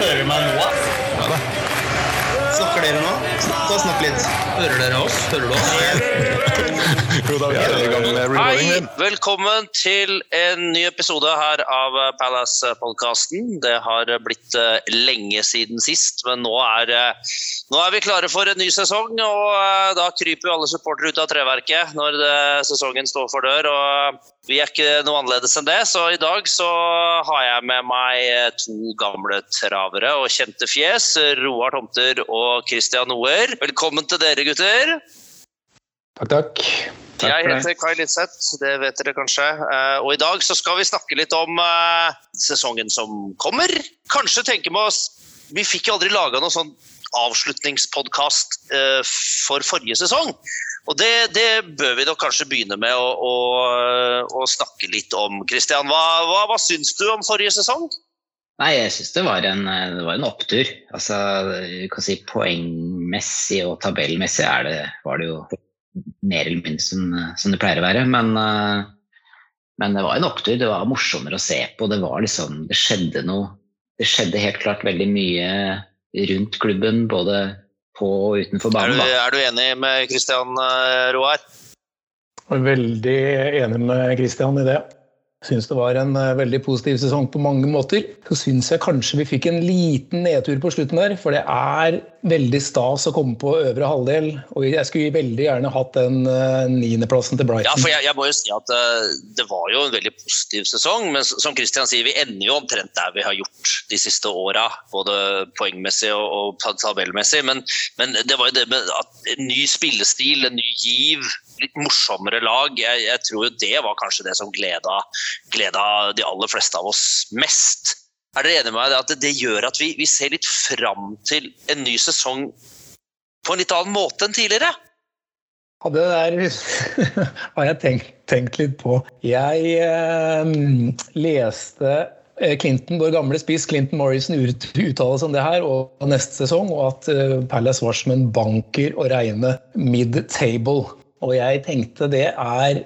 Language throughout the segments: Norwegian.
Hører du meg nå? Ja da. Snakker dere nå? Ta og Snakk litt. Hører dere oss? Hører du oss? Hei, velkommen til en ny episode her av Palace-podkasten. Det har blitt eh, lenge siden sist, men nå er, eh, nå er vi klare for en ny sesong. Og eh, da kryper jo alle supportere ut av treverket når det, sesongen står for dør. og vi er ikke noe annerledes enn det, så i dag så har jeg med meg to gamle travere og kjente fjes. Roar Tomter og Christian Noer. Velkommen til dere, gutter. Takk, takk. Jeg heter Kai Lidseth, det vet dere kanskje. Eh, Og i dag så skal vi snakke litt om eh, sesongen som kommer. Kanskje tenke med oss Vi fikk jo aldri laga noen sånn avslutningspodkast eh, for forrige sesong. Og det, det bør vi nok kanskje begynne med å, å, å snakke litt om. Christian, hva, hva, hva syns du om forrige sesong? Nei, jeg syns det, det var en opptur. Altså, kan si Poengmessig og tabellmessig det, var det jo mer eller mindre som, som det pleier å være. Men, eh, men det var en opptur. Det var morsommere å se på. Det liksom, det skjedde noe. Det skjedde helt klart veldig mye rundt klubben, både på og utenfor Er banen. du, Da. er du enig med Christian eh, Roar? Er veldig enig med Christian i det. Syns det var en eh, veldig positiv sesong på mange måter. Så syns jeg kanskje vi fikk en liten nedtur på slutten der, for det er veldig stas å komme på øvre halvdel. Og jeg skulle veldig gjerne hatt den eh, niendeplassen til Brighton. Ja, for jeg, jeg må jo si at eh, det var jo en veldig positiv sesong, men som Christian sier, vi ender jo omtrent der vi har gjort de siste åra. Både poengmessig og, tabellmessig. Men, men det var jo det med at en ny spillestil, en ny giv, litt morsommere lag. Jeg, jeg tror jo det var kanskje det som gleda, gleda de aller fleste av oss mest. Er dere enige med meg at det, det gjør at vi, vi ser litt fram til en ny sesong på en litt annen måte enn tidligere? Ja, det der har jeg tenkt, tenkt litt på. Jeg eh, leste eh, Clinton, vår gamle spiss Clinton Morrison uttaler seg om det her og neste sesong, og at eh, Palace var som en banker å regne mid-table. Og jeg tenkte det er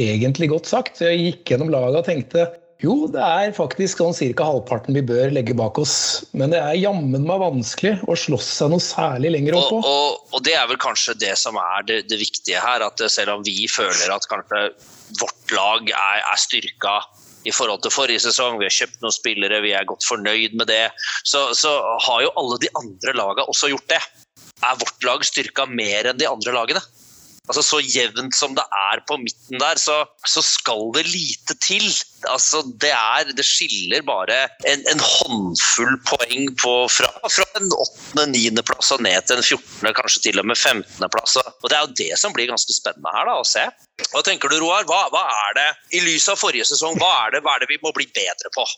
egentlig godt sagt. Så jeg gikk gjennom laget og tenkte jo, det er faktisk sånn ca. halvparten vi bør legge bak oss. Men det er jammen meg vanskelig å slåss seg noe særlig lenger opp Og, og, og det er vel kanskje det som er det, det viktige her. At selv om vi føler at kanskje vårt lag er, er styrka i forhold til forrige sesong, vi har kjøpt noen spillere, vi er godt fornøyd med det, så, så har jo alle de andre lagene også gjort det. Er vårt lag styrka mer enn de andre lagene? Altså Så jevnt som det er på midten der, så, så skal det lite til. Altså Det er, det skiller bare en, en håndfull poeng på, fra, fra en åttende, niendeplass og ned til en 14., kanskje til og med 15.-plass. Og det er jo det som blir ganske spennende her da, å se. Hva tenker du, Roar? Hva, hva er det, I lys av forrige sesong, hva er, det, hva er det vi må bli bedre på?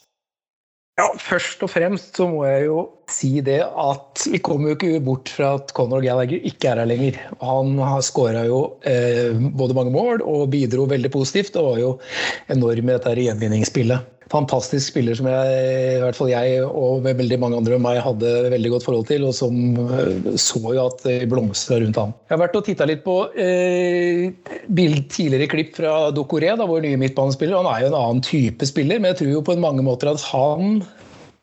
Ja, Først og fremst så må jeg jo si det at vi kommer jo ikke bort fra at Conor Gallagher ikke er her lenger. Han har skåra jo eh, både mange mål og bidro veldig positivt. Og var jo enorm i dette gjenvinningsspillet. Fantastisk spiller som jeg, i hvert fall jeg og veldig mange andre enn meg hadde veldig godt forhold til, og som eh, så jo at det blomstra rundt ham. Jeg har vært og titta litt på eh, bild, tidligere klipp fra Dokoré, vår nye midtbanespiller. Han er jo en annen type spiller, men jeg tror jo på mange måter at han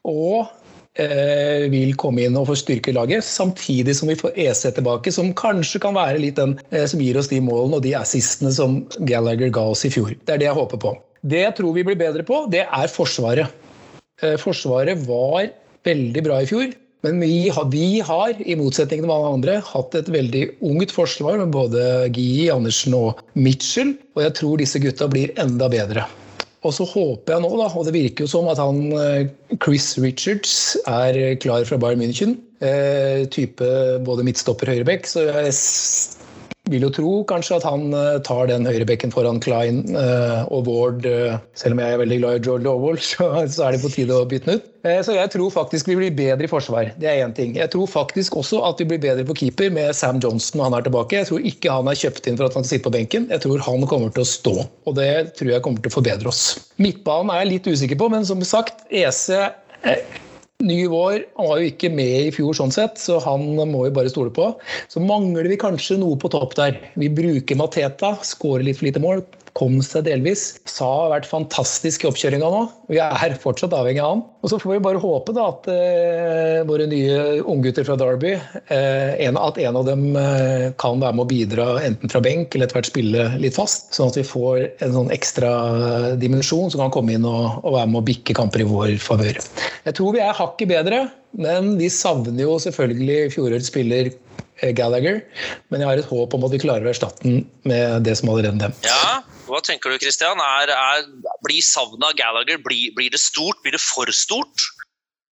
og eh, vil komme inn og forstyrke laget, samtidig som vi får EC tilbake, som kanskje kan være litt den eh, som gir oss de målene og de assistene som Gallagher ga oss i fjor. Det er det jeg håper på. Det jeg tror vi blir bedre på, det er Forsvaret. Eh, forsvaret var veldig bra i fjor. Men vi har, vi har, i motsetning til mange andre, hatt et veldig ungt forsvar med både Gi, Andersen og Mitchell. Og jeg tror disse gutta blir enda bedre. Og så håper jeg nå, da, og det virker jo som at han eh, Chris Richards er klar fra Bayern München. Eh, type både midtstopper og høyrebekk. Så jeg vil jo tro kanskje at han eh, tar den høyrebekken foran Klein eh, og Ward. eh, selv om jeg er veldig glad i George Lowell, så, er det på tide å bytte den ut. Så jeg tror faktisk vi blir bedre i forsvar. Det er én ting. Jeg tror faktisk også at vi blir bedre på keeper med Sam Johnson når han er tilbake. Jeg tror ikke han er kjøpt inn for at han skal sitte på benken. Jeg tror han kommer til å stå. Og det tror jeg kommer til å forbedre oss. Midtbanen er jeg litt usikker på, men som sagt, EC Ny vår. Han var jo ikke med i fjor, sånn sett, så han må vi bare stole på. Så mangler vi kanskje noe på topp der. Vi bruker Mateta, skårer litt for lite mål. Kom seg delvis. Sa har vært fantastisk i oppkjøringa nå. Vi er fortsatt avhengig av han. Og så får vi bare håpe da at eh, våre nye unggutter fra Derby, eh, en, at en av dem eh, kan være med å bidra enten fra benk eller etter hvert spille litt fast. Sånn at vi får en sånn ekstra dimensjon som kan komme inn og, og være med å bikke kamper i vår favør. Jeg tror vi er hakket bedre, men vi savner jo selvfølgelig fjorårets spiller eh, Gallagher. Men jeg har et håp om at vi klarer å erstatte den med det som allerede nevnt. Ja, hva tenker du, Christian? Er, er, blir savnet av Gallagher blir, blir, det stort? Blir det for stort?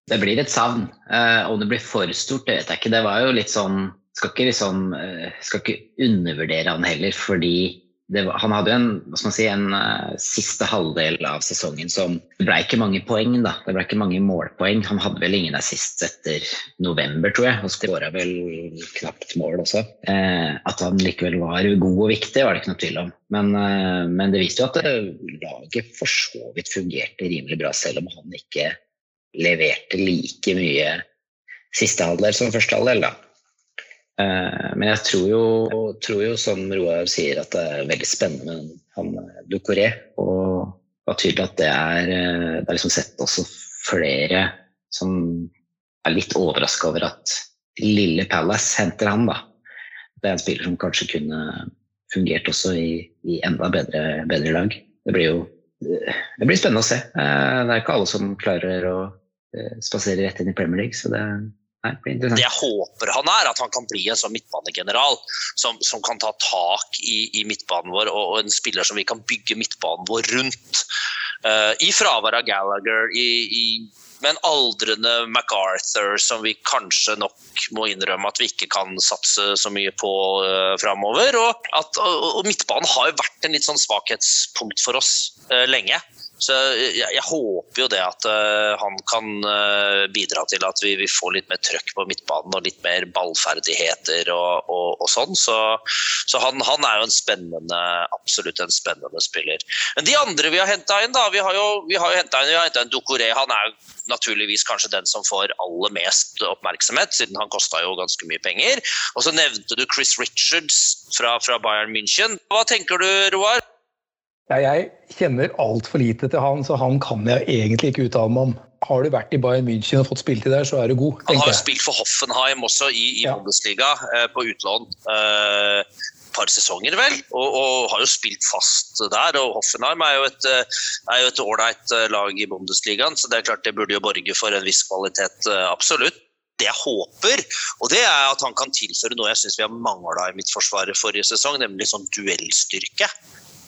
Det blir et savn. Uh, om det blir for stort, det vet jeg ikke. Det var jo litt sånn Skal ikke liksom uh, Skal ikke undervurdere han heller, fordi var, han hadde en, hva skal man si, en uh, siste halvdel av sesongen som Det ble ikke mange poeng, da. Det ble ikke mange målpoeng. Han hadde vel ingen assist etter november, tror jeg. Og skåra vel knapt mål også. Eh, at han likevel var god og viktig, var det ikke noe tvil om. Men, uh, men det viste jo at laget for så vidt fungerte rimelig bra, selv om han ikke leverte like mye siste halvdel som første halvdel, da. Eh, men jeg tror jo, tror jo, som Roar sier, at det er veldig spennende med han eh, Ducoré. Og det var tydelig at det er eh, Det er liksom sett også flere som er litt overraska over at lille Palace henter han, da. Det er en spiller som kanskje kunne fungert også i, i enda bedre, bedre, lag. Det blir jo det blir spennende å se. Det er ikke alle som klarer å spasere rett inn i Premier League, så det, det jeg håper han er, at han kan bli en sånn midtbanegeneral som, som kan ta tak i, i midtbanen vår, og, og, en spiller som vi kan bygge midtbanen vår rundt. Uh, I fravær av Gallagher, i, i, med en aldrende MacArthur som vi kanskje nok må innrømme at vi ikke kan satse så mye på uh, framover. Og, at, og, og midtbanen har jo vært en litt sånn svakhetspunkt for oss uh, lenge. Så jeg, jeg, håper jo det at uh, han kan uh, bidra til at vi, vi, får litt mer trøkk på midtbanen og litt mer ballferdigheter og, og, og sånn. Så, så han, han, er jo en spennende, absolutt en spennende spiller. Men de andre vi har henta inn, da Vi har jo, vi har jo henta inn, inn Dokore. Han er jo naturligvis kanskje den som får aller mest oppmerksomhet, siden han kosta jo ganske mye penger. Og så nevnte du Chris Richards fra, fra Bayern München. Hva tenker du, Roar? Ja, jeg kjenner altfor lite til han, så han kan jeg egentlig ikke uttale meg om. Har du vært i Bayern München og fått spilletid der, så er du god. Han har jo spilt for Hoffenheim også i, i ja. Bundesliga eh, på utlån. Eh, par sesonger, vel, og, og, har jo spilt fast der. og Hoffenheim er jo et eh, ålreit eh, lag i Bundesligaen, så det er klart det burde jo borge for en viss kvalitet, eh, absolutt det jeg håper, og det er at han kan tilføre noe jeg syns vi har mangla i midtforsvaret forrige sesong, nemlig sånn duellstyrke.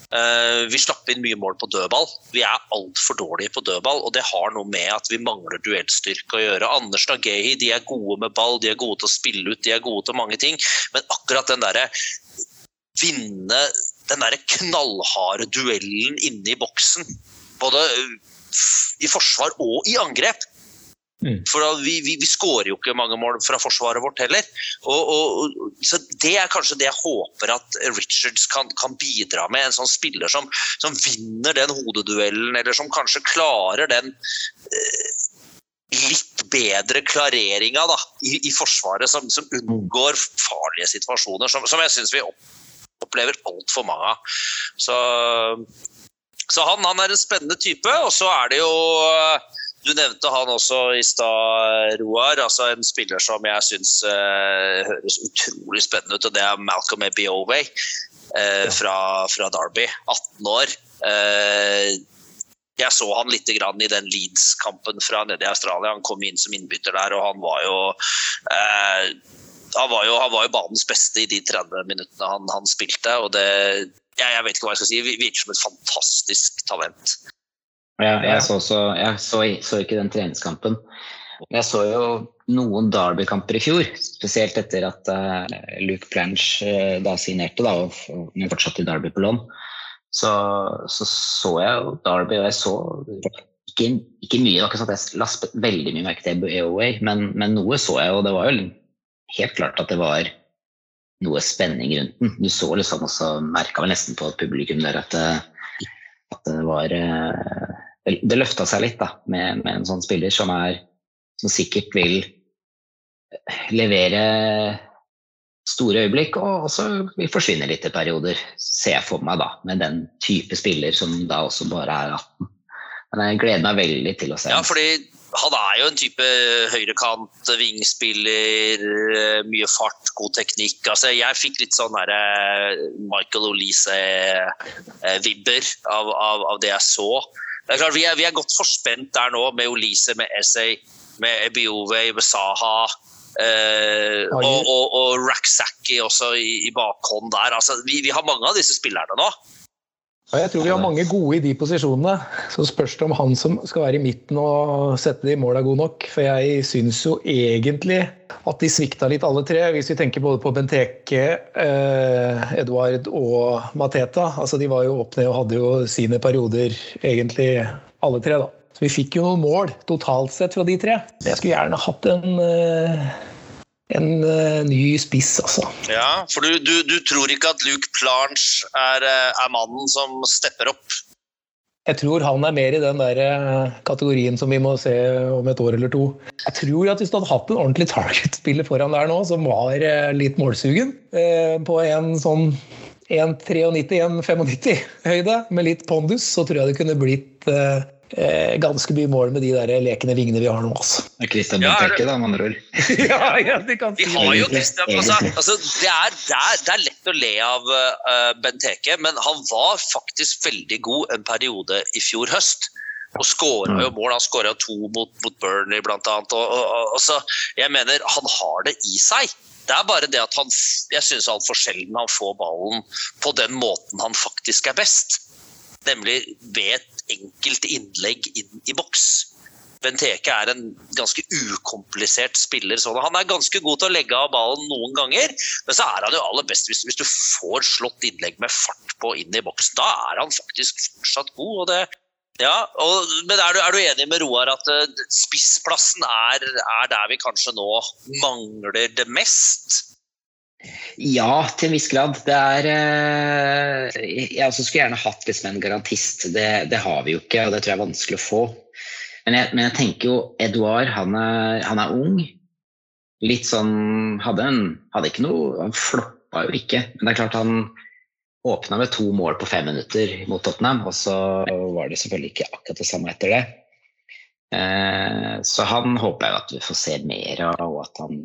Eh, vi slapp inn mye mål på dødball. Vi er altfor dårlige på dødball, og det har noe med at vi mangler duellstyrke å gjøre. Andersen og Gehi de er gode med ball, de er gode til å spille ut, de er gode til mange ting. Men akkurat den derre vinne den der knallharde duellen inne i boksen, både i forsvar og i angrep, Mm. For vi, vi, vi skårer jo ikke mange mål fra forsvaret vårt heller. Og, og, så Det er kanskje det jeg håper at Richards kan, kan bidra med. En sånn spiller som, som, vinner den hodeduellen, eller som kanskje klarer den eh, litt bedre klareringa da, i, i Forsvaret, som, som, unngår farlige situasjoner, som, som jeg syns vi opplever altfor mange av. Så, så han, han, er en spennende type. Og så er det jo du nevnte han også i stad, Roar. altså En spiller som jeg syns uh, høres utrolig spennende ut. og Det er Malcolm Ebioway uh, fra, fra, Derby. 18 år. Uh, jeg så han litt i den Leeds-kampen fra nede i Australia. Han kom inn som innbytter der, og han var jo han var jo, han var jo banens beste i de 30 minuttene han, han spilte. og det, jeg, jeg, vet ikke hva jeg skal si, virker som et fantastisk talent. Ja, jeg, så, så, jeg så, så, ikke den treningskampen. Jeg så jo noen Derby-kamper i fjor, spesielt etter at uh, Luke Planch uh, da signerte, da, og, men fortsatte i Derby på lån. Så, så, så jeg jo Derby, og jeg så ikke, ikke mye. Det var ikke sånn at jeg laspet veldig mye merke til EOA, men, men, noe så jeg, og det var jo helt klart at det var noe spenning rundt den. Du så liksom også, merka vel nesten på publikum der at, eh, at det var uh, det, det løfta seg litt da, med, med, en sånn spiller som, er, som sikkert vil levere store øyeblikk, og også vil forsvinne litt i perioder, ser jeg for meg, da, med den type spiller som da også bare er 18. Men jeg gleder meg veldig til å se Ja, fordi han er jo en type høyrekant, vingspiller, eh, mye fart, god teknikk. Altså, jeg fikk litt sånn derre Michael Olise-vibber av, av, av det jeg så. Det er klart, vi er, vi er godt forspent der nå, med Olise, med Essay, med Ebiove, med Saha. Eh, og, og, og Raksaki også i, i bakhånd der. Altså, vi, vi har mange av disse spillerne nå. Ja, jeg tror vi har mange gode i de posisjonene. Så spørs det om han som skal være i midten og sette de måla god nok. For jeg syns jo egentlig at de svikta litt alle tre, hvis vi tenker både på Benteke, eh, Eduard og Mateta. Altså De var jo opp ned og hadde jo sine perioder, egentlig alle tre. da. Så vi fikk jo noen mål totalt sett fra de tre. Jeg skulle gjerne hatt en eh, en uh, ny spiss, altså. Ja, for du, du, du, tror ikke at Luke Planche er, eh, er, mannen som stepper opp? Jeg tror han er mer i den der eh, kategorien som vi må se om et år eller to. Jeg tror at hvis du hadde hatt en ordentlig target-spiller foran der nå, som var litt målsugen, på en sånn 1,93-1,95 høyde, med litt pondus, så tror jeg det kunne blitt eh, ganske mye mål med de der lekende vingene vi har nå. Altså. Det er Christian Benteke, da, med andre ord. ja, ja, de kan si vi har jo Christian, altså, altså, det, er, det, er, det, er, lett å le av uh, Benteke, men han var faktisk veldig god en periode i fjor høst. Og skåra jo mål. Han skåra to mot, mot Burnley, blant annet. Og, og, og, så, jeg mener, han har det i seg. Det er bare det at han, jeg syns altfor sjelden han får ballen på den måten han faktisk er best. Nemlig ved et enkelt innlegg inn i boks. Benteke er en ganske ukomplisert spiller. Sånn. Han er ganske god til å legge av ballen noen ganger, men så er han jo aller best hvis, hvis du får slått innlegg med fart på inn i boksen. Da er han faktisk fortsatt god. og det ja, og, men er du, er du, enig med Roar at uh, spissplassen er, er, der vi kanskje nå mangler det mest? Ja, til en viss grad. Det er eh, Jeg også skulle gjerne hatt liksom en garantist. Det, det, har vi jo ikke, og det tror jeg er vanskelig å få. Men jeg, men jeg tenker jo Edouard, han er, han er, ung. Litt sånn Hadde, en, hadde ikke noe Han floppa jo ikke. Men det er klart han åpna med to mål på fem minutter mot Tottenham, og så var det selvfølgelig ikke akkurat det samme etter det. Eh, så han håper jeg at vi får se mer av, og at han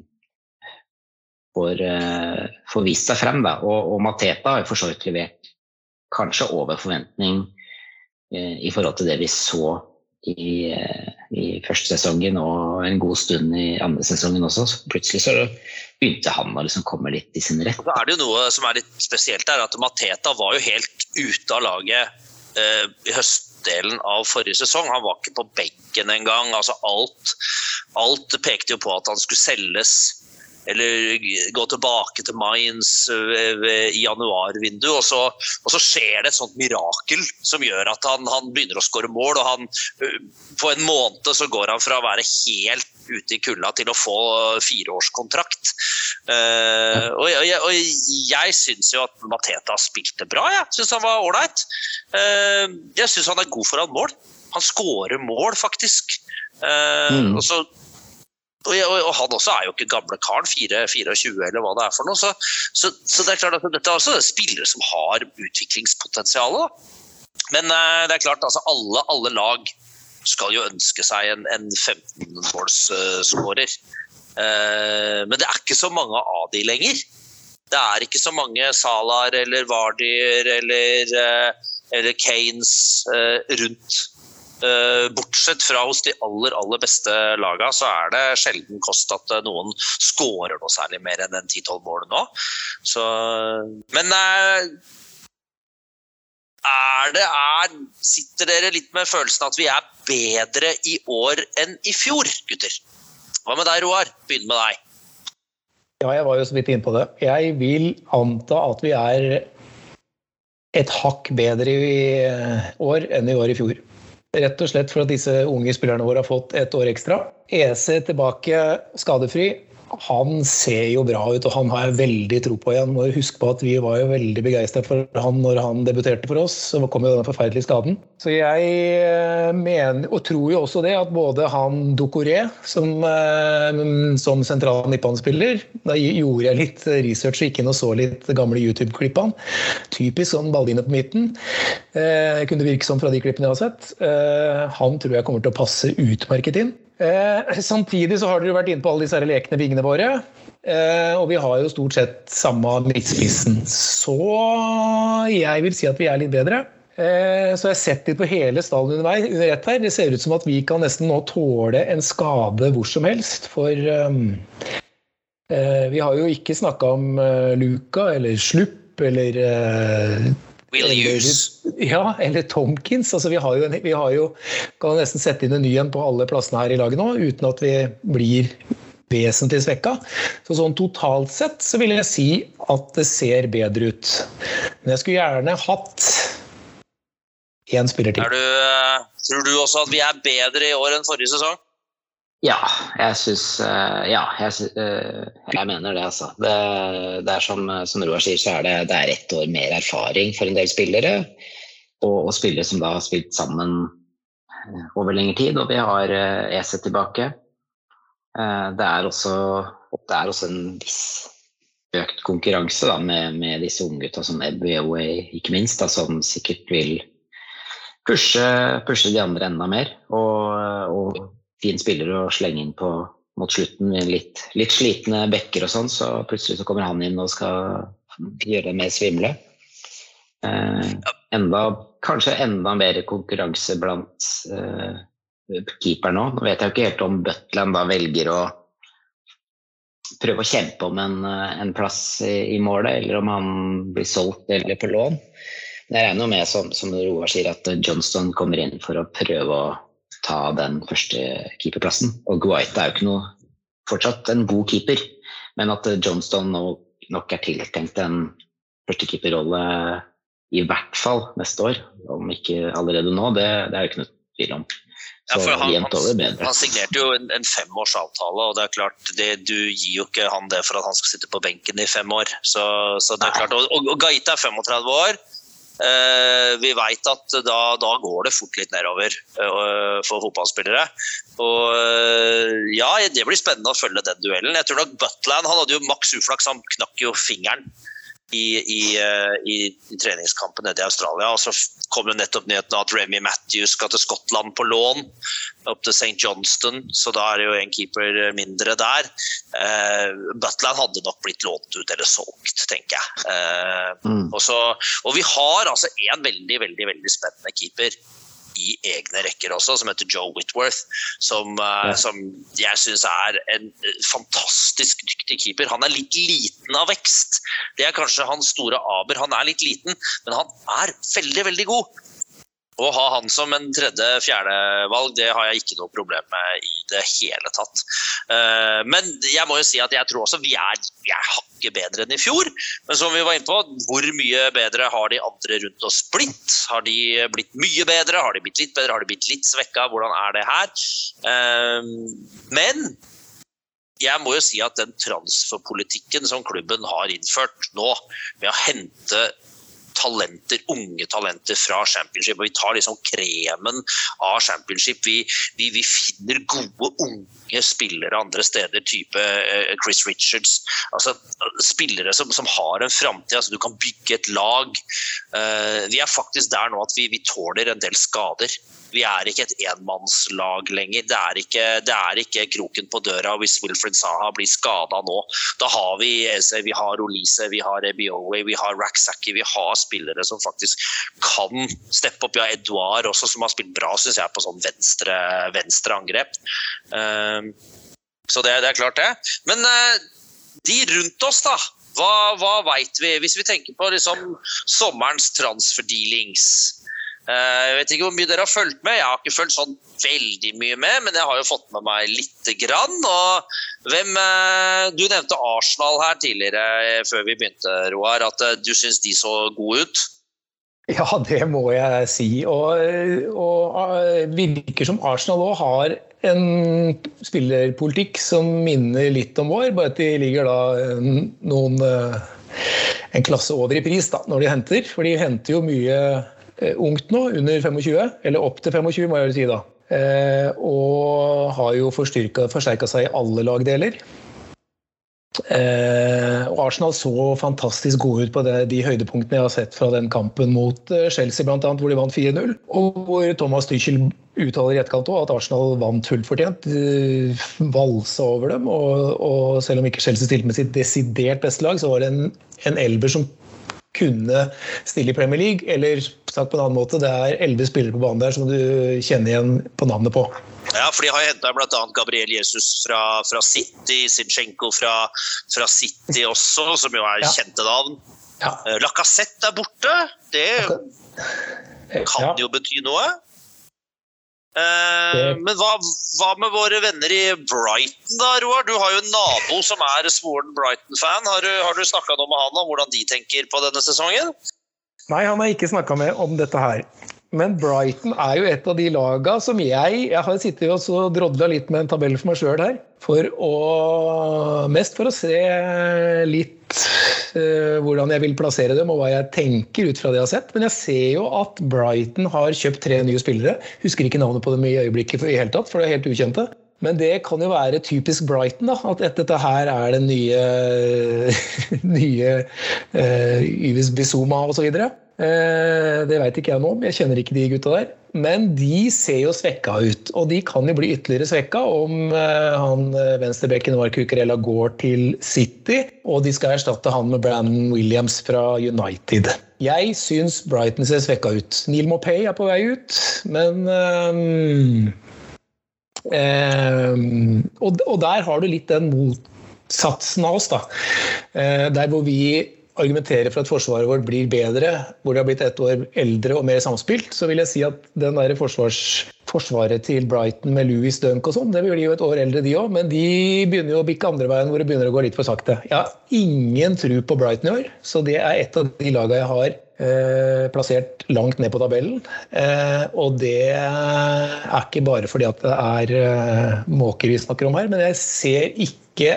får, uh, får vist seg frem. Da. Og, og Mateta har jo for så vidt levert kanskje over forventning uh, i forhold til det vi så i, uh, i, første sesongen og en god stund i andre sesongen også. Så plutselig så begynte han å liksom komme litt i sin rett. Så er det jo noe som er litt spesielt der, at Mateta var jo helt ute av laget i høstdelen av forrige sesong. Han var ikke på benken engang. Altså alt, alt pekte jo på at han skulle selges eller gå tilbake til Mainz eh, i januarvinduet, og så, og så skjer det et sånt mirakel som gjør at han, han begynner å skåre mål. og han, eh, På en måned så går han fra å være helt ute i kulda til å få fireårskontrakt. Uh, og, jeg, og jeg syns jo at Mateta spilte bra. Jeg syns han var ålreit. Uh, jeg syns han er god foran mål. Han skårer mål, faktisk. Uh, mm. og så og, han også er jo ikke gamle karen, 24 eller hva det er for noe. Så, så, så det er klart at dette er også spillere som har utviklingspotensial. Men uh, det er klart, altså alle, alle, lag skal jo ønske seg en, en 15-målsskårer. Uh, men det er ikke så mange av de lenger. Det er ikke så mange Salar eller Vardier eller, uh, eller Kanes rundt Eh, bortsett fra hos de aller aller beste lagene, så er det sjelden kost at eh, noen skårer noe særlig mer enn en 10-12 mål nå. Så, men eh, er det er, Sitter dere litt med følelsen at vi er bedre i år enn i fjor, gutter? Hva med deg, Roar? Begynn med deg. Ja, jeg var jo så vidt inne på det. Jeg vil anta at vi er et hakk bedre i år enn i år i fjor. Rett og slett for at disse unge spillerne våre har fått et år ekstra. EC tilbake skadefri. Han ser jo bra ut, og han har jeg veldig tro på igjen. Må huske på at Vi var jo veldig begeistra for han når han debuterte for oss. Så kom jo denne forferdelige skaden. Så jeg eh, mener, og tror jo også det, at både han Dokoré som, eh, som sentral midtbanespiller Da gjorde jeg litt research og gikk inn og så litt gamle YouTube-klipp av han. Typisk sånn balline på midten. Eh, kunne virke som fra de klippene jeg har sett. Han tror jeg kommer til å passe utmerket inn. Eh, samtidig så har dere vært inne på alle disse lekne vingene våre. Eh, og vi har jo stort sett samme midtspissen. Så jeg vil si at vi er litt bedre. Eh, så jeg har sett litt på hele stallen under, under ett her. Det ser ut som at vi kan nesten nå tåle en skade hvor som helst. For um, vi har jo ikke snakka om uh, Luca eller Slupp eller uh, Will use. Ja, eller Tomkins. Altså, vi, har jo, vi har jo, kan nesten sette inn en ny en på alle plassene her i laget nå, uten at vi blir vesentlig svekka. Så sånn totalt sett så vil jeg si at det ser bedre ut. Men jeg skulle gjerne hatt én spiller til. Du, eh, tror du også at vi er bedre i år enn forrige sesong? Ja, jeg syns eh, Ja, jeg, eh, jeg, mener det, altså. Det, det er som, som Roar sier, så er det, det er ett år mer erfaring for en del spillere. Og, og, spillere som da har spilt sammen eh, over lengre tid. Og vi har ESE tilbake. Det er også, det er også en viss økt konkurranse da, med, med disse unggutta som Ebb Away, ikke minst, da, som sikkert vil pushe, pushe de andre enda mer. Og, og fin spiller å slenge inn på mot slutten litt, litt slitne bekker og sånn, så plutselig så kommer han inn og skal gjøre det mer svimle. Eh, enda, kanskje enda mer konkurranse blant eh, keeperne òg. Nå vet jeg ikke helt om Butland da velger å prøve å kjempe om en, eh, en plass i, i, målet, eller om han blir solgt eller på lån. Men jeg regner med, som, som Roar sier, at Johnston kommer inn for å prøve å ta den første keeperplassen. Og Guaita er jo ikke noe fortsatt en god keeper, men at Johnston nok er tiltenkt en førstekeeperrolle i hvert fall neste år, om ikke allerede nå, det, det er jo ikke noe tvil om. Så ja, han, han, han, signerte jo en, en femårsavtale, og det er klart, det, du gir jo ikke han det for at han skal sitte på benken i fem år. Så, så det er klart, og, og Gaita er 35 år. Eh, vi veit at da, da, går det fort litt nedover eh, for fotballspillere. Og eh, ja, Det blir spennende å følge den duellen. Jeg tror nok Butland han hadde jo maks uflaks, han knakk jo fingeren i, i, eh, i, treningskampen nede i Australia. Og så kom det nettopp nyheten at Remy Matthews skal til Skottland på lån. Opp til St. Johnston, så da er det jo en keeper mindre der. Uh, Butland hadde nok blitt lånt ut eller solgt, tenker jeg. Uh, mm. og, så, og, vi har altså en veldig, veldig, veldig spennende keeper i egne rekker også, som heter Joe Whitworth. Som, uh, ja. som jeg syns er en eh, fantastisk dyktig keeper. Han er litt liten av vekst. Det er kanskje hans store aber. Han er litt liten, men han er veldig, veldig god. Å ha han som en tredje-fjerde valg, det har jeg ikke noe problem med i det hele tatt. Eh, men jeg må jo si at jeg tror også vi er, vi er hakket bedre enn i fjor. Men som vi var inne på, hvor mye bedre har de andre rundt oss blitt? Har de blitt mye bedre? Har de blitt litt bedre? Har de blitt litt svekka? Hvordan er det her? Eh, men jeg må jo si at den transferpolitikken som klubben har innført nå, med å hente talenter, unge talenter fra championship. og Vi tar liksom kremen av championship. Vi, vi, vi finner gode, unge spillere andre steder, type uh, Chris Richards. altså Spillere som, som har en framtid. Altså, du kan bygge et lag. Uh, vi er faktisk der nå at vi, vi tåler en del skader. Vi er ikke et enmannslag lenger. Det er, ikke, det er ikke, kroken på døra hvis Wilfred Saha blir skada nå. Da har vi Eze, vi har Olise, vi har Ebiowe, vi har Raksaki. Vi har spillere som faktisk kan steppe opp. Ja, Edouard også, som har spilt bra, syns jeg, på sånn venstre, venstre angrep. Uh, så det, det, er klart, det. Men uh, de rundt oss, da. Hva, hva veit vi? Hvis vi tenker på liksom, sommerens transferdealings. Eh, jeg vet ikke hvor mye dere har fulgt med. Jeg har ikke fulgt sånn veldig mye med, men jeg har jo fått med meg lite grann. Og hvem, eh, du nevnte Arsenal her tidligere eh, før vi begynte, Roar. At du syns de så gode ut? Ja, det må jeg si. Og, og virker som Arsenal òg har en spillerpolitikk som minner litt om vår, bare at de ligger da noen en klasse over i pris da, når de henter. For de henter jo mye ungt nå, under 25, eller opp til 25, må jeg vel si da. Og har jo forsterka seg i alle lagdeler. Eh, og Arsenal så fantastisk gode ut på det, de høydepunktene jeg har sett fra den kampen mot eh, Chelsea, annet, hvor de vant 4-0. Og hvor Thomas Tuchel uttaler i etterkant at Arsenal vant fullt fortjent. Eh, valsa over dem. Og, og, selv om ikke Chelsea stilte med sitt desidert beste lag, så var det en, en elver som kunne stille i Premier League. Eller sagt på en annen måte, det er elleve spillere på banen der som du kjenner igjen på navnet på. Ja, for de har henta bl.a. Gabriel Jesus fra, fra City, Sinchenko fra, fra, City også, som jo er ja. kjente navn. Ja. Eh, Lacassette er borte. Det kan ja. jo bety noe. Eh, men hva, hva, med våre venner i Brighton, da, Roar? Du har jo en nabo som er svoren Brighton-fan. Har du, har du snakka noe med han om hvordan de tenker på denne sesongen? Nei, han har ikke snakka med om dette her. Men Brighton er jo et av de laga som jeg Jeg har sittet og drodla litt med en tabell for meg sjøl her. For å, mest for å se litt uh, hvordan jeg vil plassere dem og hva jeg tenker ut fra det jeg har sett. Men jeg ser jo at Brighton har kjøpt tre nye spillere. Husker ikke navnet på dem i øyeblikket i hele tatt, for det er helt ukjente. Men det kan jo være typisk Brighton, da, at dette her er den nye, nye uh, Yves Bizuma osv. Eh, det veit ikke jeg noe om, jeg kjenner ikke de gutta der. Men de ser jo svekka ut, og de kan jo bli ytterligere svekka om eh, han eh, venstrebekken Mark Cucurella går til City, og de skal erstatte han med Brandon Williams fra United. Jeg syns Brighton ser svekka ut. Neil Mopay er på vei ut, men um, um, og, og, der har du litt den motsatsen av oss, da. Uh, der hvor vi argumentere for at forsvaret vårt blir bedre, hvor det har blitt ett år eldre og mer samspilt, så vil jeg si at den der forsvars, forsvaret til Brighton med Louis Dunk og sånn, det blir jo et år eldre de òg, men de begynner jo å bikke andre veien hvor det begynner å gå litt for sakte. Jeg har ingen tru på Brighton i år, så det er et av de lagene jeg har eh, plassert langt ned på tabellen. Eh, og det er ikke bare fordi at det er eh, måker vi snakker om her, men jeg ser ikke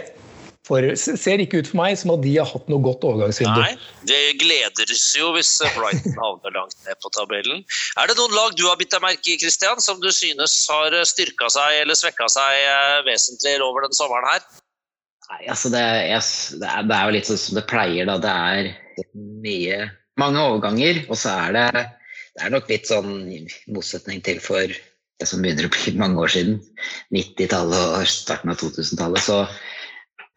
for, ser ikke ut for meg som at de har hatt noe godt overgangsvindu. Nei, det gledes jo hvis Brighton havner langt ned på tabellen. Er det noen lag du har bitt deg merke i, Christian, som du synes har styrka seg eller svekka seg eh, vesentlig over den sommeren her? Nei, altså det, jeg, det, er, det, er, jo litt sånn som det pleier, da. Det er mye Mange overganger, og så er det Det er nok litt sånn i motsetning til for det som begynner å bli mange år siden, 90-tallet og starten av 2000-tallet, så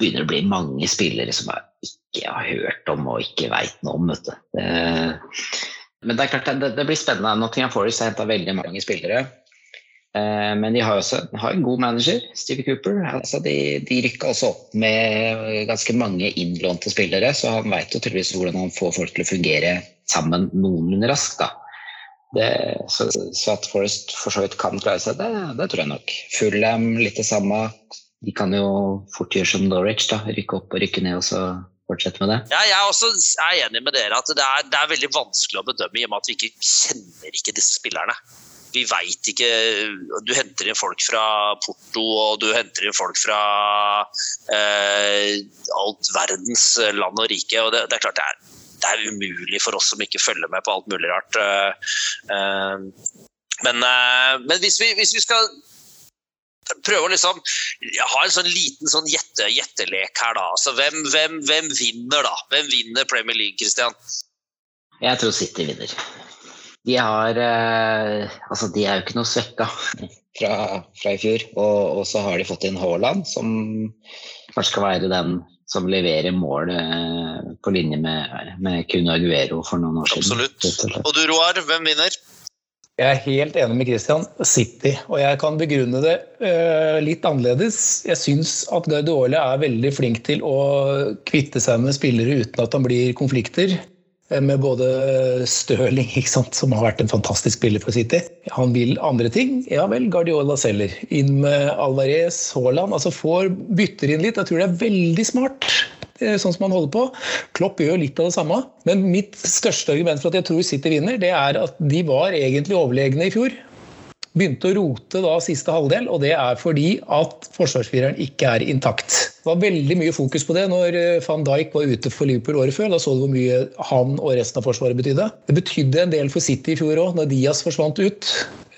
begynner å bli mange spillere som jeg ikke har hørt om og ikke veit noe om. Vet det, men det er klart det, det blir spennende. Nottingham Forest har henta veldig mange spillere. Eh, men de har også har en god manager, Stevie Cooper. Altså de, de rykka også opp med ganske mange innlånte spillere, så han veit tydeligvis hvordan han får folk til å fungere sammen noenlunde raskt. Det, så, så, at Forest for så vidt kan klare seg, det, det tror jeg nok. Fulham litt det samme de kan jo fort gjøre som Norwich, da. Rykke opp og rykke ned, og så fortsette med det. Ja, jeg er også er enig med dere at det er, det er, veldig vanskelig å bedømme i og med at vi ikke kjenner ikke disse spillerne. Vi veit ikke Du henter inn folk fra Porto, og du henter inn folk fra eh, alt verdens land og rike. og Det, det er klart det er, det er, umulig for oss som ikke følger med på alt mulig rart. Eh, eh, men, eh, men hvis, vi, hvis vi skal prøve å liksom ha en sånn liten sånn gjette, gjettelek her, da. Altså, hvem, hvem, hvem, vinner, da? Hvem vinner Premier League, Christian? Jeg tror City vinner. De har eh, Altså, de er jo ikke noe svekka fra, fra, i fjor. Og, og, så har de fått inn Haaland, som kanskje skal være den som leverer mål eh, på linje med, med Kun Aguero for noen år siden. Absolutt. Og du, Roar, hvem vinner? Jeg er helt enig med Christian. City. Og jeg kan begrunne det uh, litt annerledes. Jeg syns at Guardiola er veldig flink til å kvitte seg med spillere uten at han blir konflikter. Eh, med både Stirling, som har vært en fantastisk spiller for City. Han vil andre ting. Ja vel, Guardiola selger. Inn med Alvarez, Haaland. Altså får bytter inn litt. Jeg tror det er veldig smart. Eh, sånn som han holder på. Klopp gjør litt av det samme. Men mitt største argument for at jeg tror City vinner, det er at de var egentlig overlegne i fjor. Begynte å rote da siste halvdel, og det er fordi at forsvarsfireren ikke er intakt. Det var veldig mye fokus på det når eh, van Dijk var ute for Liverpool året før. Da så du hvor mye han og resten av forsvaret betydde. Det betydde en del for City i fjor òg, når Diaz forsvant ut.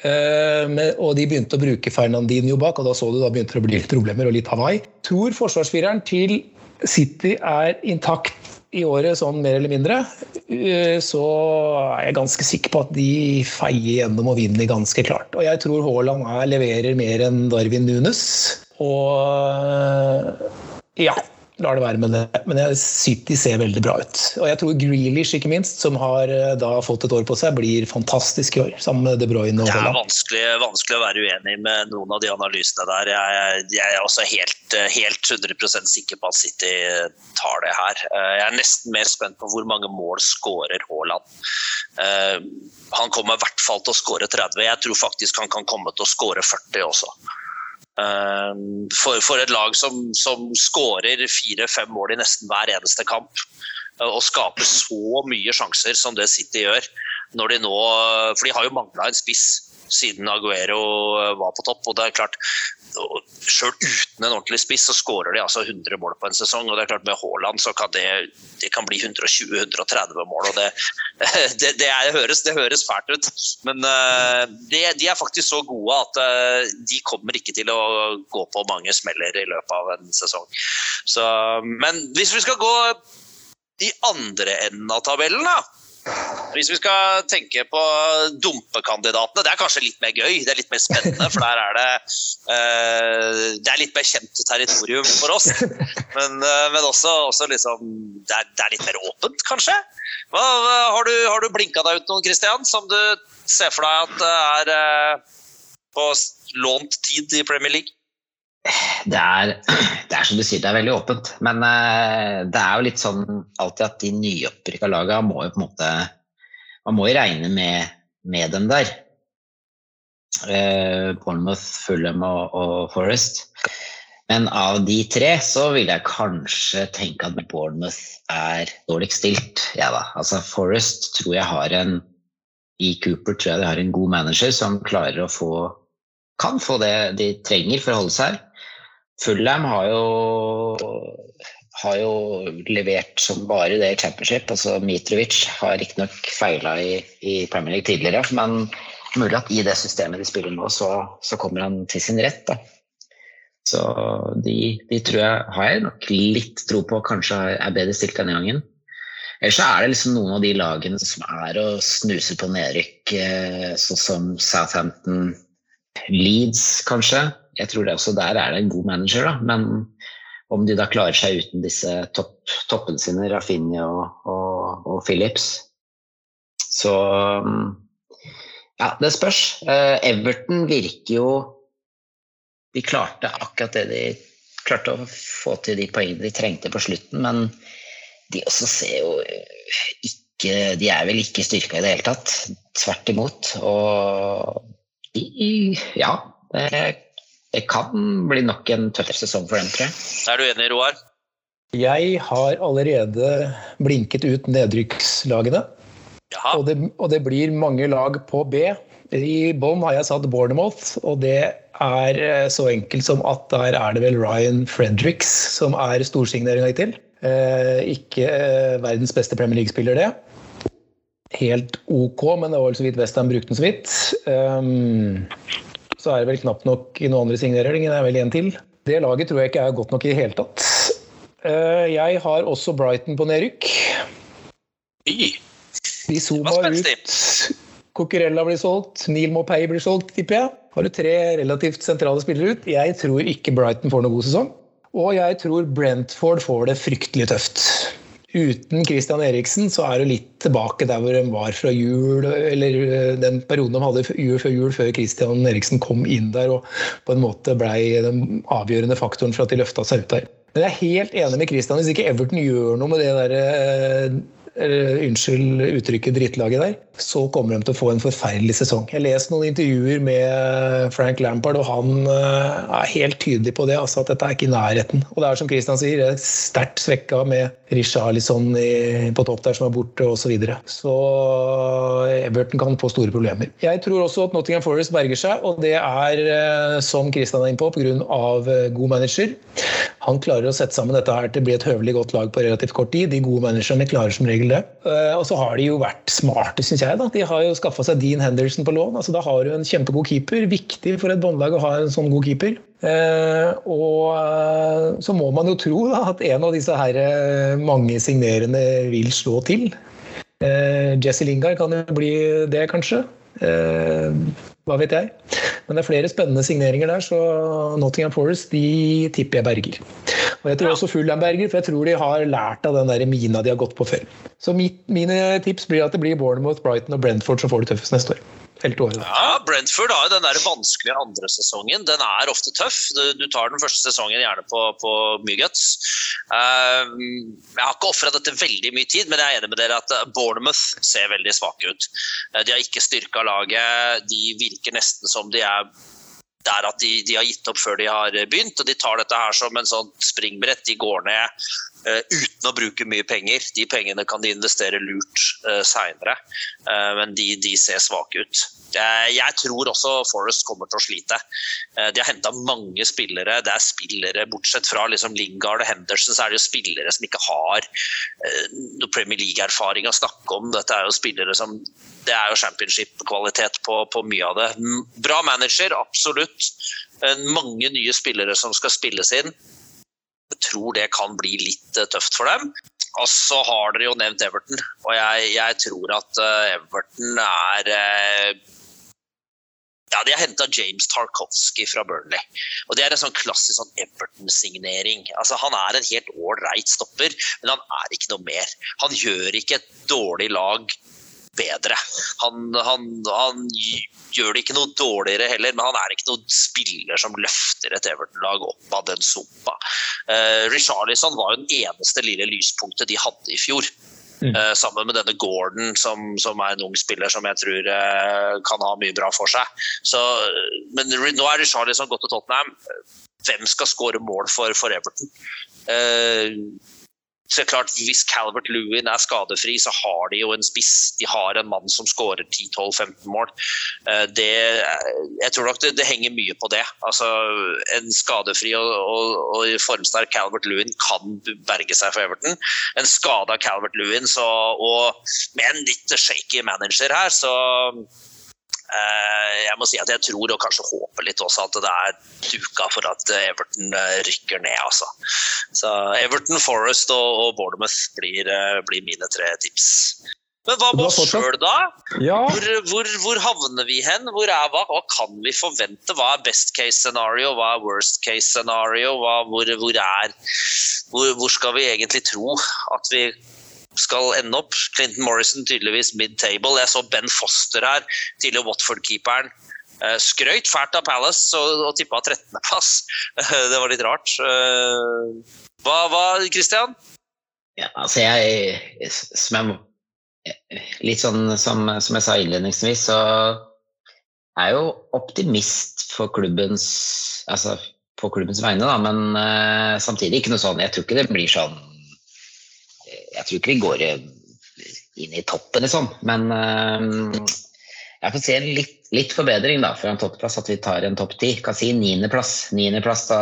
Eh, og de begynte å bruke Fernandinho bak, og da så du da begynte det å bli litt problemer og litt Hawaii. Tror forsvarsfireren til City er intakt i året, sånn mer eller mindre, eh, så er jeg ganske sikker på at de feier gjennom og vinner ganske klart. Og jeg tror Haaland er, leverer mer enn Darwin Nunes. Og ja, lar det være med det. Men City ser veldig bra ut. Og jeg tror Grealish, ikke minst, som har eh, da fått et år på seg, blir fantastisk i år. Sammen med De Bruyne og Det er vanskelig, vanskelig å være uenig med noen av de analysene der. Jeg, jeg er også helt, helt 100 sikker på at City tar det her. Eh, Jeg er nesten mer spent på hvor mange mål skårer Haaland. Eh, Han kommer i hvert fall til å skåre 30. Jeg tror faktisk han kan komme til å skåre 40 også. Eh, For, for et lag som, som skårer fire-fem mål i nesten hver eneste kamp, eh, og skaper så mye sjanser som det City gjør, når de nå For de har jo mangla en spiss siden Aguero eh, var på topp. og det er klart Sjøl uten en ordentlig spiss så skårer de altså 100 mål på en sesong. og det er klart Med Haaland så kan det, det kan bli 120-130 mål. og det, det, det, er, høres, det høres fælt ut, men eh, de er faktisk så gode at eh, de kommer ikke til å gå på mange smeller i løpet av en sesong. Så, men hvis vi skal gå i andre enden av tabellen, da. Hvis vi skal tenke på dumpekandidatene, det er kanskje litt mer gøy. Det er litt mer spennende, for der er det uh, Det er litt mer kjent territorium for oss. Men, uh, men også, også liksom det er, det er, litt mer åpent, kanskje. Hva, har, du, har du blinka deg ut noen, Christian, som du ser for deg at er uh, på lånt tid i Premier League? Det er, det er, som du sier, det er veldig åpent. Men uh, det er jo litt sånn alltid at de nyopprykka lagene må jo på en måte Man må jo regne med, med dem der. Uh, Bournemouth, Fulham og, og, Forest. Men av de tre så vil jeg kanskje tenke at Bournemouth er dårligst stilt. Ja da. Altså Forest tror jeg har en I Cooper tror jeg de har en god manager som klarer å få kan få det de trenger for å holde seg. Fulham har jo, har jo levert som bare det i championship. altså Mitrovic har riktignok feila i, i Premier League tidligere, men mulig at i det systemet de spiller nå, så, så kommer han til sin rett. da. Så de, de, tror jeg har jeg nok litt tro på kanskje er bedre stilt denne gangen. Ellers så er det liksom noen av de lagene som er og snuser på nedrykk, sånn som Southampton, Leeds kanskje. Jeg tror det også der er det en god manager, da. Men om de da klarer seg uten disse topp, toppene sine, Rafinha og, og, og, Phillips. Så ja, det spørs. Uh, Everton virker jo De klarte akkurat det de klarte å få til de poengene de trengte på slutten, men de også ser jo ikke De er vel ikke styrka i det hele tatt. Tvert imot. Og ja, det, det, kan bli nok en tøff sesong for dem, tror jeg. Er du enig, Roar? Jeg har allerede blinket ut nedrykkslagene. Og det, og det, blir mange lag på B. I bånn har jeg satt Bournemouth, og det er eh, så enkelt som at der er det vel Ryan Fredericks som er storsigneringa hittil. Eh, ikke eh, verdens beste Premier League-spiller, det helt ok, men det var vel så vidt Westham brukte den så vidt. Um, så er det vel knapt nok noen andre signeringer. Det er vel en til. Det laget tror jeg ikke er godt nok i det hele tatt. Uh, jeg har også Brighton på nedrykk. De zooma ut. Coquerella blir solgt, Neil Mopay blir solgt, tipper jeg. Har du tre relativt sentrale spillere ut? Jeg tror ikke Brighton får noen god sesong. Og jeg tror Brentford får det fryktelig tøft uten Christian Eriksen så er det litt tilbake der hvor de var fra jul, eller eh, den perioden de hadde jul før jul, før Christian Eriksen kom inn der og på en måte blei den avgjørende faktoren for at de løfta seg ut der. Men jeg er helt enig med Christian. Hvis ikke Everton gjør noe med det der, eller, unnskyld uttrykket, drittlaget der, så kommer de til å få en forferdelig sesong. Jeg leste noen intervjuer med Frank Lampard, og han eh, er helt tydelig på det. altså At dette er ikke i nærheten. Og det er som Christian sier, det er sterkt svekka med Richarlison på topp der som er borte, osv. Så, videre. så Everton kan få store problemer. Jeg tror også at Nottingham Forest berger seg, og det er, eh, som Kristian er inne på, pga. god manager. Han klarer å sette sammen dette her til å bli et høvelig godt lag på relativt kort tid. De gode managerne klarer som regel det. Eh, og så har de jo vært smarte, syns jeg. da. De har jo skaffa seg Dean Henderson på lån. altså Da har du en kjempegod keeper. Viktig for et båndlag å ha en sånn god keeper. Eh, og eh, så må man jo tro da, at en av disse her mange signerende vil slå til. Jesse Lingard kan jo bli det, kanskje. Hva vet jeg. Men det er flere spennende signeringer der, så Nottingham Forest de tipper jeg berger. Og jeg tror også Fulham berger, for jeg tror de har lært av den der mina de har gått på før. Så mine tips blir at det blir Bournemouth, Brighton og Brentford som får det tøffest neste år. Året, ja, Brentford har jo den der vanskelige andre sesongen. Den er ofte tøff. Du, du tar den første sesongen gjerne på, på mye guts. Uh, jeg har ikke ofra dette veldig mye tid, men jeg er enig med dere at Bournemouth ser veldig svake ut. Uh, de har ikke styrka laget. De virker nesten som de er der at de, de, har gitt opp før de har begynt. og De tar dette her som en sånn springbrett. De går ned uten å bruke mye penger. De pengene kan de investere lurt uh, seinere, uh, men de, de, ser svake ut. Jeg tror også Forest kommer til å slite. de har henta mange spillere. Det er spillere, Bortsett fra liksom Lingard og Henderson, så er det jo spillere som ikke har noe Premier League-erfaring å snakke om. Dette er jo spillere som det er jo championship-kvalitet på, på, mye av det. Bra manager, absolutt. Mange nye spillere som skal spilles inn. Tror det kan bli litt eh, tøft for dem. Og så har dere jo nevnt Everton, og jeg, jeg tror at eh, Everton er eh, ja, De har henta James Tarkovsky fra Burnley. og Det er en sånn klassisk sånn Everton-signering. Altså, Han er en helt ålreit stopper, men han er ikke noe mer. Han gjør ikke et dårlig lag bedre. Han, han, han, gjør det ikke noe dårligere heller, men han er ikke noen spiller som løfter et Everton-lag opp av den sumpa. Uh, Richarlison var jo den eneste lille lyspunktet de hadde i fjor. Mm. Uh, sammen med denne Gordon, som, som, er en ung spiller som jeg tror uh, kan ha mye bra for seg. Så, men nå er Richarlison gått til Tottenham. Hvem skal skåre mål for, for Everton? Uh, så klart, Hvis Calvert Lewin er skadefri, så har de jo en spiss. De har en mann som skårer 10-12-15 mål. Eh, det, jeg tror nok det, det, henger mye på det. Altså, En skadefri og, og, og formsterk Calvert Lewin kan berge seg for Everton. En skada Calvert Lewin så, og med en litt shaky manager her, så jeg må si at jeg tror og kanskje håper litt også at det er duka for at Everton eh, rykker ned. Altså. Så Everton, Forest og, og Bournemouth blir, eh, blir, mine tre tips. Men hva med oss sjøl, da? Ja. Hvor, hvor, hvor, havner vi hen? Hvor er, hva, hva, kan vi forvente? Hva er best case scenario? Hva er worst case scenario? Hva, hvor, er, hvor skal vi egentlig tro at vi skal ende opp. Clinton Morrison tydeligvis mid-table. Jeg så Ben Foster her, tidligere Watford-keeperen. Eh, skrøyt fælt av Palace og, og tippa 13.-plass. Det var litt rart. Eh, hva, hva Christian? Ja, altså jeg, som jeg Litt sånn som, som jeg sa innledningsvis, så er jeg jo optimist for klubbens Altså på klubbens vegne, da, men samtidig ikke noe sånn Jeg tror ikke det blir sånn jeg tror ikke vi går eh, inn i toppen, liksom. Men uh, jeg får se litt, litt, forbedring da, for en toppplass, at vi tar en topp ti. Kan si niendeplass. Niendeplass, da,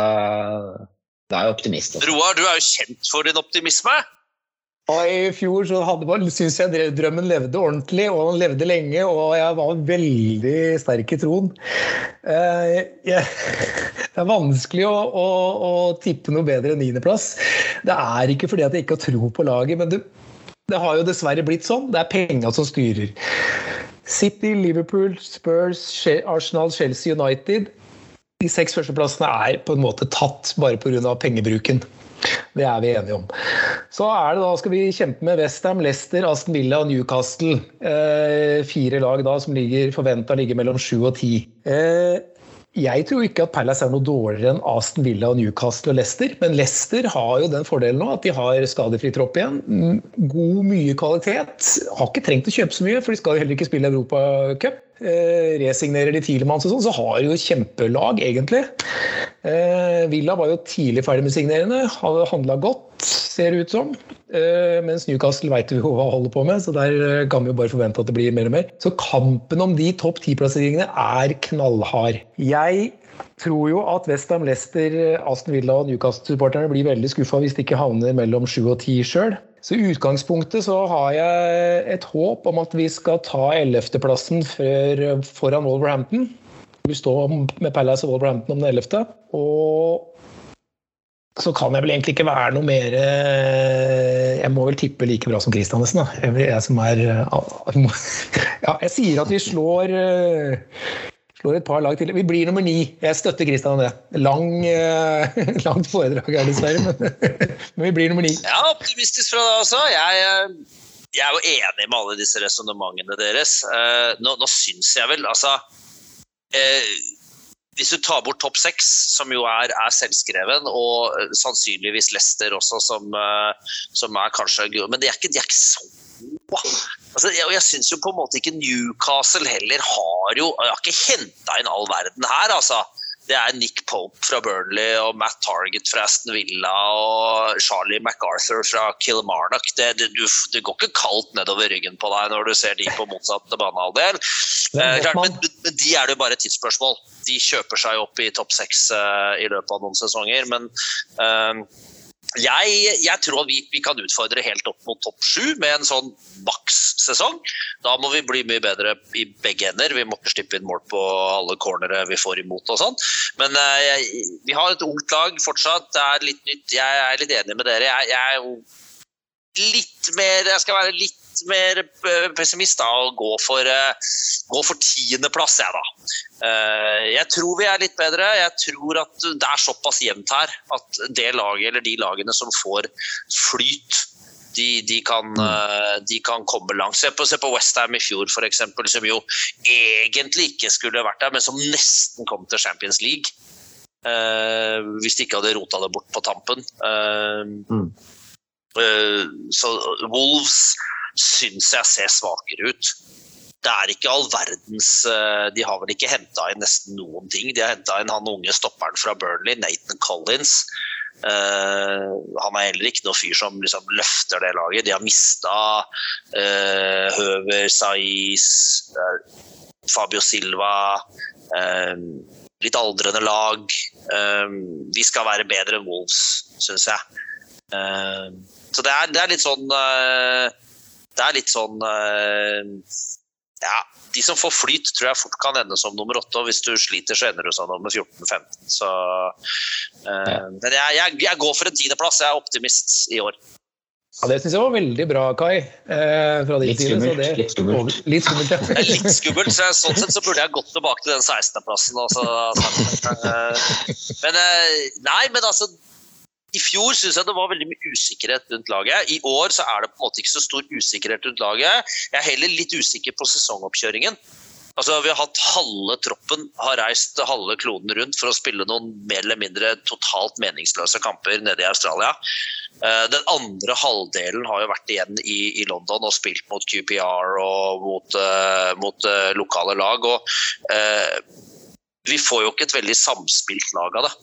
da er jeg optimist. Altså. Roar, du er jo kjent for din optimisme. I fjor så synes jeg drømmen levde ordentlig, og den levde lenge. Og jeg var veldig sterk i troen. Uh, jeg, det er vanskelig å, å, å tippe noe bedre enn niendeplass. Det er ikke fordi at jeg ikke har tro på laget, men det, det har jo dessverre blitt sånn. Det er penga som styrer. City, Liverpool, Spurs, Arsenal, Chelsea United. De seks førsteplassene er på en måte tatt bare pga. pengebruken. Det er vi enige om. Så er det da, skal vi kjempe med Westham, Leicester, Aston Villa og Newcastle. Eh, fire lag da som ligger forventa ligger mellom sju og ti. Eh, jeg tror ikke at Palace er noe dårligere enn Aston Villa, og Newcastle og Leicester. Men Leicester har jo den fordelen nå at de har skadefri tropp igjen. God, mye kvalitet. Har ikke trengt å kjøpe så mye, for de skal jo heller ikke spille Europacup. Eh, resignerer de Tilemanns og sånn, så har de jo kjempelag, egentlig. Eh, Villa var jo tidlig ferdig med signerende. Handla godt, ser det ut som. Eh, mens Newcastle veit vi jo hva holder på med, så der eh, kan vi jo bare forvente at det blir mer og mer. Så kampen om de topp ti-plasseringene er knallhard. Jeg tror jo at Westham, Leicester, Aston Villa og Newcastle-supporterne blir veldig skuffa hvis de ikke havner mellom sju og ti sjøl. Så i utgangspunktet så har jeg et håp om at vi skal ta 11.-plassen foran Wolverhampton. Vi står med Palace og Wolverhampton om den 11. Og så kan jeg vel egentlig ikke være noe mer Jeg må vel tippe like bra som Kristiansen, da. Jeg som er Ja, jeg sier at vi slår slår et par lag til. Vi blir nummer ni. Jeg støtter Kristian om det. Lang, langt foredrag her, dessverre, men, men, vi blir nummer ni. Ja, optimistisk fra deg også. Jeg, jeg, er jo enig med alle disse resonnementene deres. Nå, nå syns jeg vel altså eh, hvis du tar bort topp seks, som jo er, er, selvskreven, og eh, sannsynligvis Leicester også, som, uh, som er kanskje Men de er ikke, de er ikke så altså, jeg, jeg syns jo på en måte ikke Newcastle heller har jo Jeg har ikke henta inn all verden her, altså det er Nick Pope fra Burnley og Matt Target fra Aston Villa og Charlie MacArthur fra Kilmarnock. Det, det, du, det, går ikke kaldt nedover ryggen på deg når du ser de på motsatt banehalvdel. Eh, men, men, de er det jo bare et tidsspørsmål. De kjøper seg opp i topp seks eh, i løpet av noen sesonger. Men eh, jeg, jeg, tror vi, vi, kan utfordre helt opp mot topp sju med en sånn maks-sesong. Da må vi bli mye bedre i begge ender. Vi må ikke slippe inn mål på alle cornere vi får imot og sånn. Men uh, jeg, vi har et ungt lag fortsatt. Det er litt nytt. Jeg er litt enig med dere. Jeg, jeg er jo litt mer Jeg skal være litt mer eh, pessimist da, og gå for, uh, gå for tiendeplass, jeg, da. Jeg tror vi er litt bedre. Jeg tror at det er såpass jevnt her at det laget, eller de lagene som får flyt de, de, kan, mm. de, kan, komme langt. Se på, se på Westham i fjor, f.eks., som jo egentlig ikke skulle vært der, men som nesten kom til Champions League. Uh, hvis de ikke hadde rota det bort på tampen. Uh, mm. uh, så Wolves syns jeg ser svakere ut. Det er ikke all verdens eh, De har vel ikke henta inn nesten noen ting. De har henta inn han unge stopperen fra Burnley, Nathan Collins. Uh, han er heller ikke noe fyr som liksom løfter det laget. De har mista uh, Høver, Saiz, uh, Fabio Silva. litt aldrende lag. de skal være bedre enn Wolves, syns jeg. så det er, litt sånn det er litt sånn eh, ja, de som får flyt, tror jeg fort kan ende som nummer åtte. Og hvis du sliter, så ender du som nummer 14-15. Så uh, Men jeg, jeg, jeg, går for en tiendeplass. Jeg er optimist i år. Ja, Det syns jeg var veldig bra, Kai. Eh, litt, skummelt, det, litt skummelt. Litt skummelt, ja. litt skummelt, så Sånn sett så burde jeg gått tilbake til den 16.-plassen. Altså. Men nei, men altså i fjor syns jeg det var veldig mye usikkerhet rundt laget. I år så er det på en måte ikke så stor usikkerhet rundt laget. Jeg er heller litt usikker på sesongoppkjøringen. Altså, vi har hatt Halve troppen har reist halve kloden rundt for å spille noen mer eller mindre totalt meningsløse kamper nede i Australia. Eh, den andre halvdelen har jo vært igjen i, i London og spilt mot QPR og mot, uh, mot uh, lokale lag. Og eh, vi får jo ikke et veldig samspilt lag av det.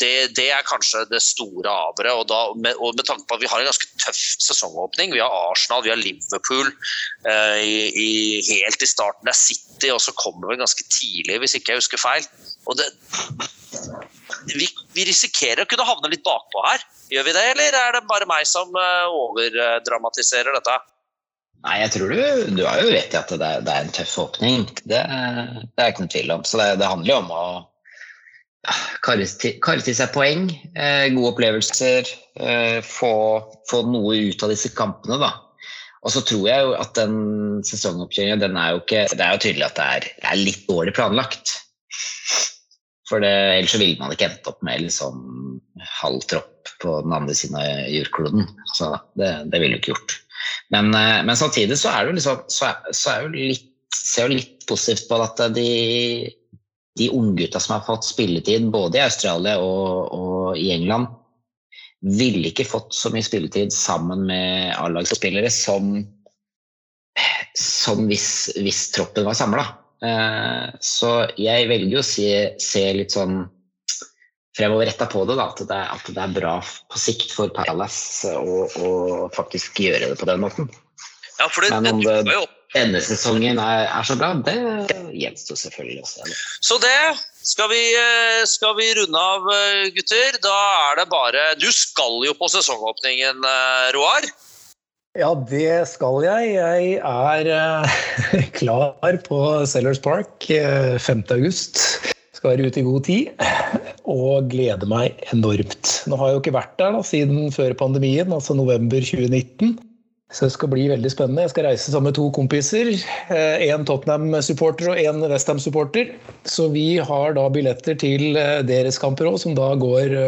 Det, det, er kanskje det store averet. Og, med, og med tanke på at vi har en ganske tøff sesongåpning. Vi har Arsenal, vi har Liverpool eh, i, i, helt i starten. Det er City, og så kommer vi ganske tidlig, hvis ikke jeg husker feil. Og det, vi, vi, risikerer å kunne havne litt bakpå her. Gjør vi det, eller er det bare meg som uh, overdramatiserer dette? Nei, jeg tror du, du har jo rett i at det det er en tøff åpning. Det, det er ikke noen tvil om. Så det, det handler jo om å karre til seg poeng, eh, gode opplevelser, eh, få, få, noe ut av disse kampene. da. Og så tror jeg jo at den sesongoppkjøringa den er jo ikke Det er jo tydelig at det er, det er litt dårlig planlagt. For det, ellers så ville man ikke endt opp med liksom halv tropp på den andre siden av jordkloden. Så det, det ville du ikke gjort. Men, eh, men, samtidig så er det jo liksom så er, så er jo litt, ser jo litt positivt på at de de unggutta som har fått spilletid både i Australia og, og i England, ville ikke fått så mye spilletid sammen med A-lagsspillere som, som hvis, hvis troppen var samla. Eh, så jeg velger å se, se litt sånn fremoverretta på det, da, at det, at det, er bra på sikt for Palace å, å faktisk gjøre det på den måten. Ja, for det, Men om det, det denne sesongen er, er, så bra, det gjenstår selvfølgelig også. Så det skal vi, eh, skal vi, runde av, eh, gutter. Da er det bare Du skal jo på sesongåpningen, eh, Roar? Ja, det skal jeg. Jeg er klar på Sellers Park uh, 5.8. Skal være ute i god tid og gleder meg enormt. Nå har jeg jo ikke vært der da, siden før pandemien, altså november 2019. Så det skal bli veldig spennende. Jeg skal reise sammen med to kompiser. Én Tottenham-supporter og én Westham-supporter. Så vi har da billetter til deres kamper òg, som da går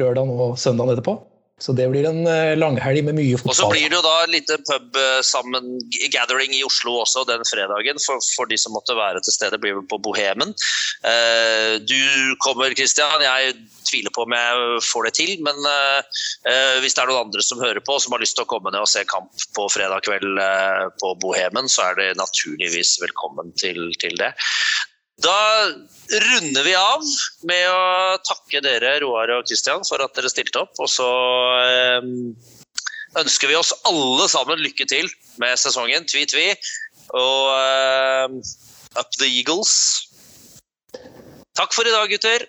lørdag og søndag etterpå. Så det blir en langhelg med mye fotball. Og så blir det jo da en liten pub sammen, gathering i Oslo også den fredagen, for, for de som måtte være til stede. blir på Bohemen. Du kommer, Christian. Jeg tviler på om jeg får det til, men uh, hvis det er noen andre som hører på som har lyst til å komme ned og se kamp på fredag kveld uh, på Bohemen, så er det naturligvis velkommen til, til, det. Da runder vi av med å takke dere, Roar og Kristian, for at dere stilte opp. Og så uh, ønsker vi oss alle sammen lykke til med sesongen. Tvi-tvi. Og up the Eagles. Takk for i dag, gutter.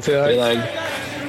For i dag.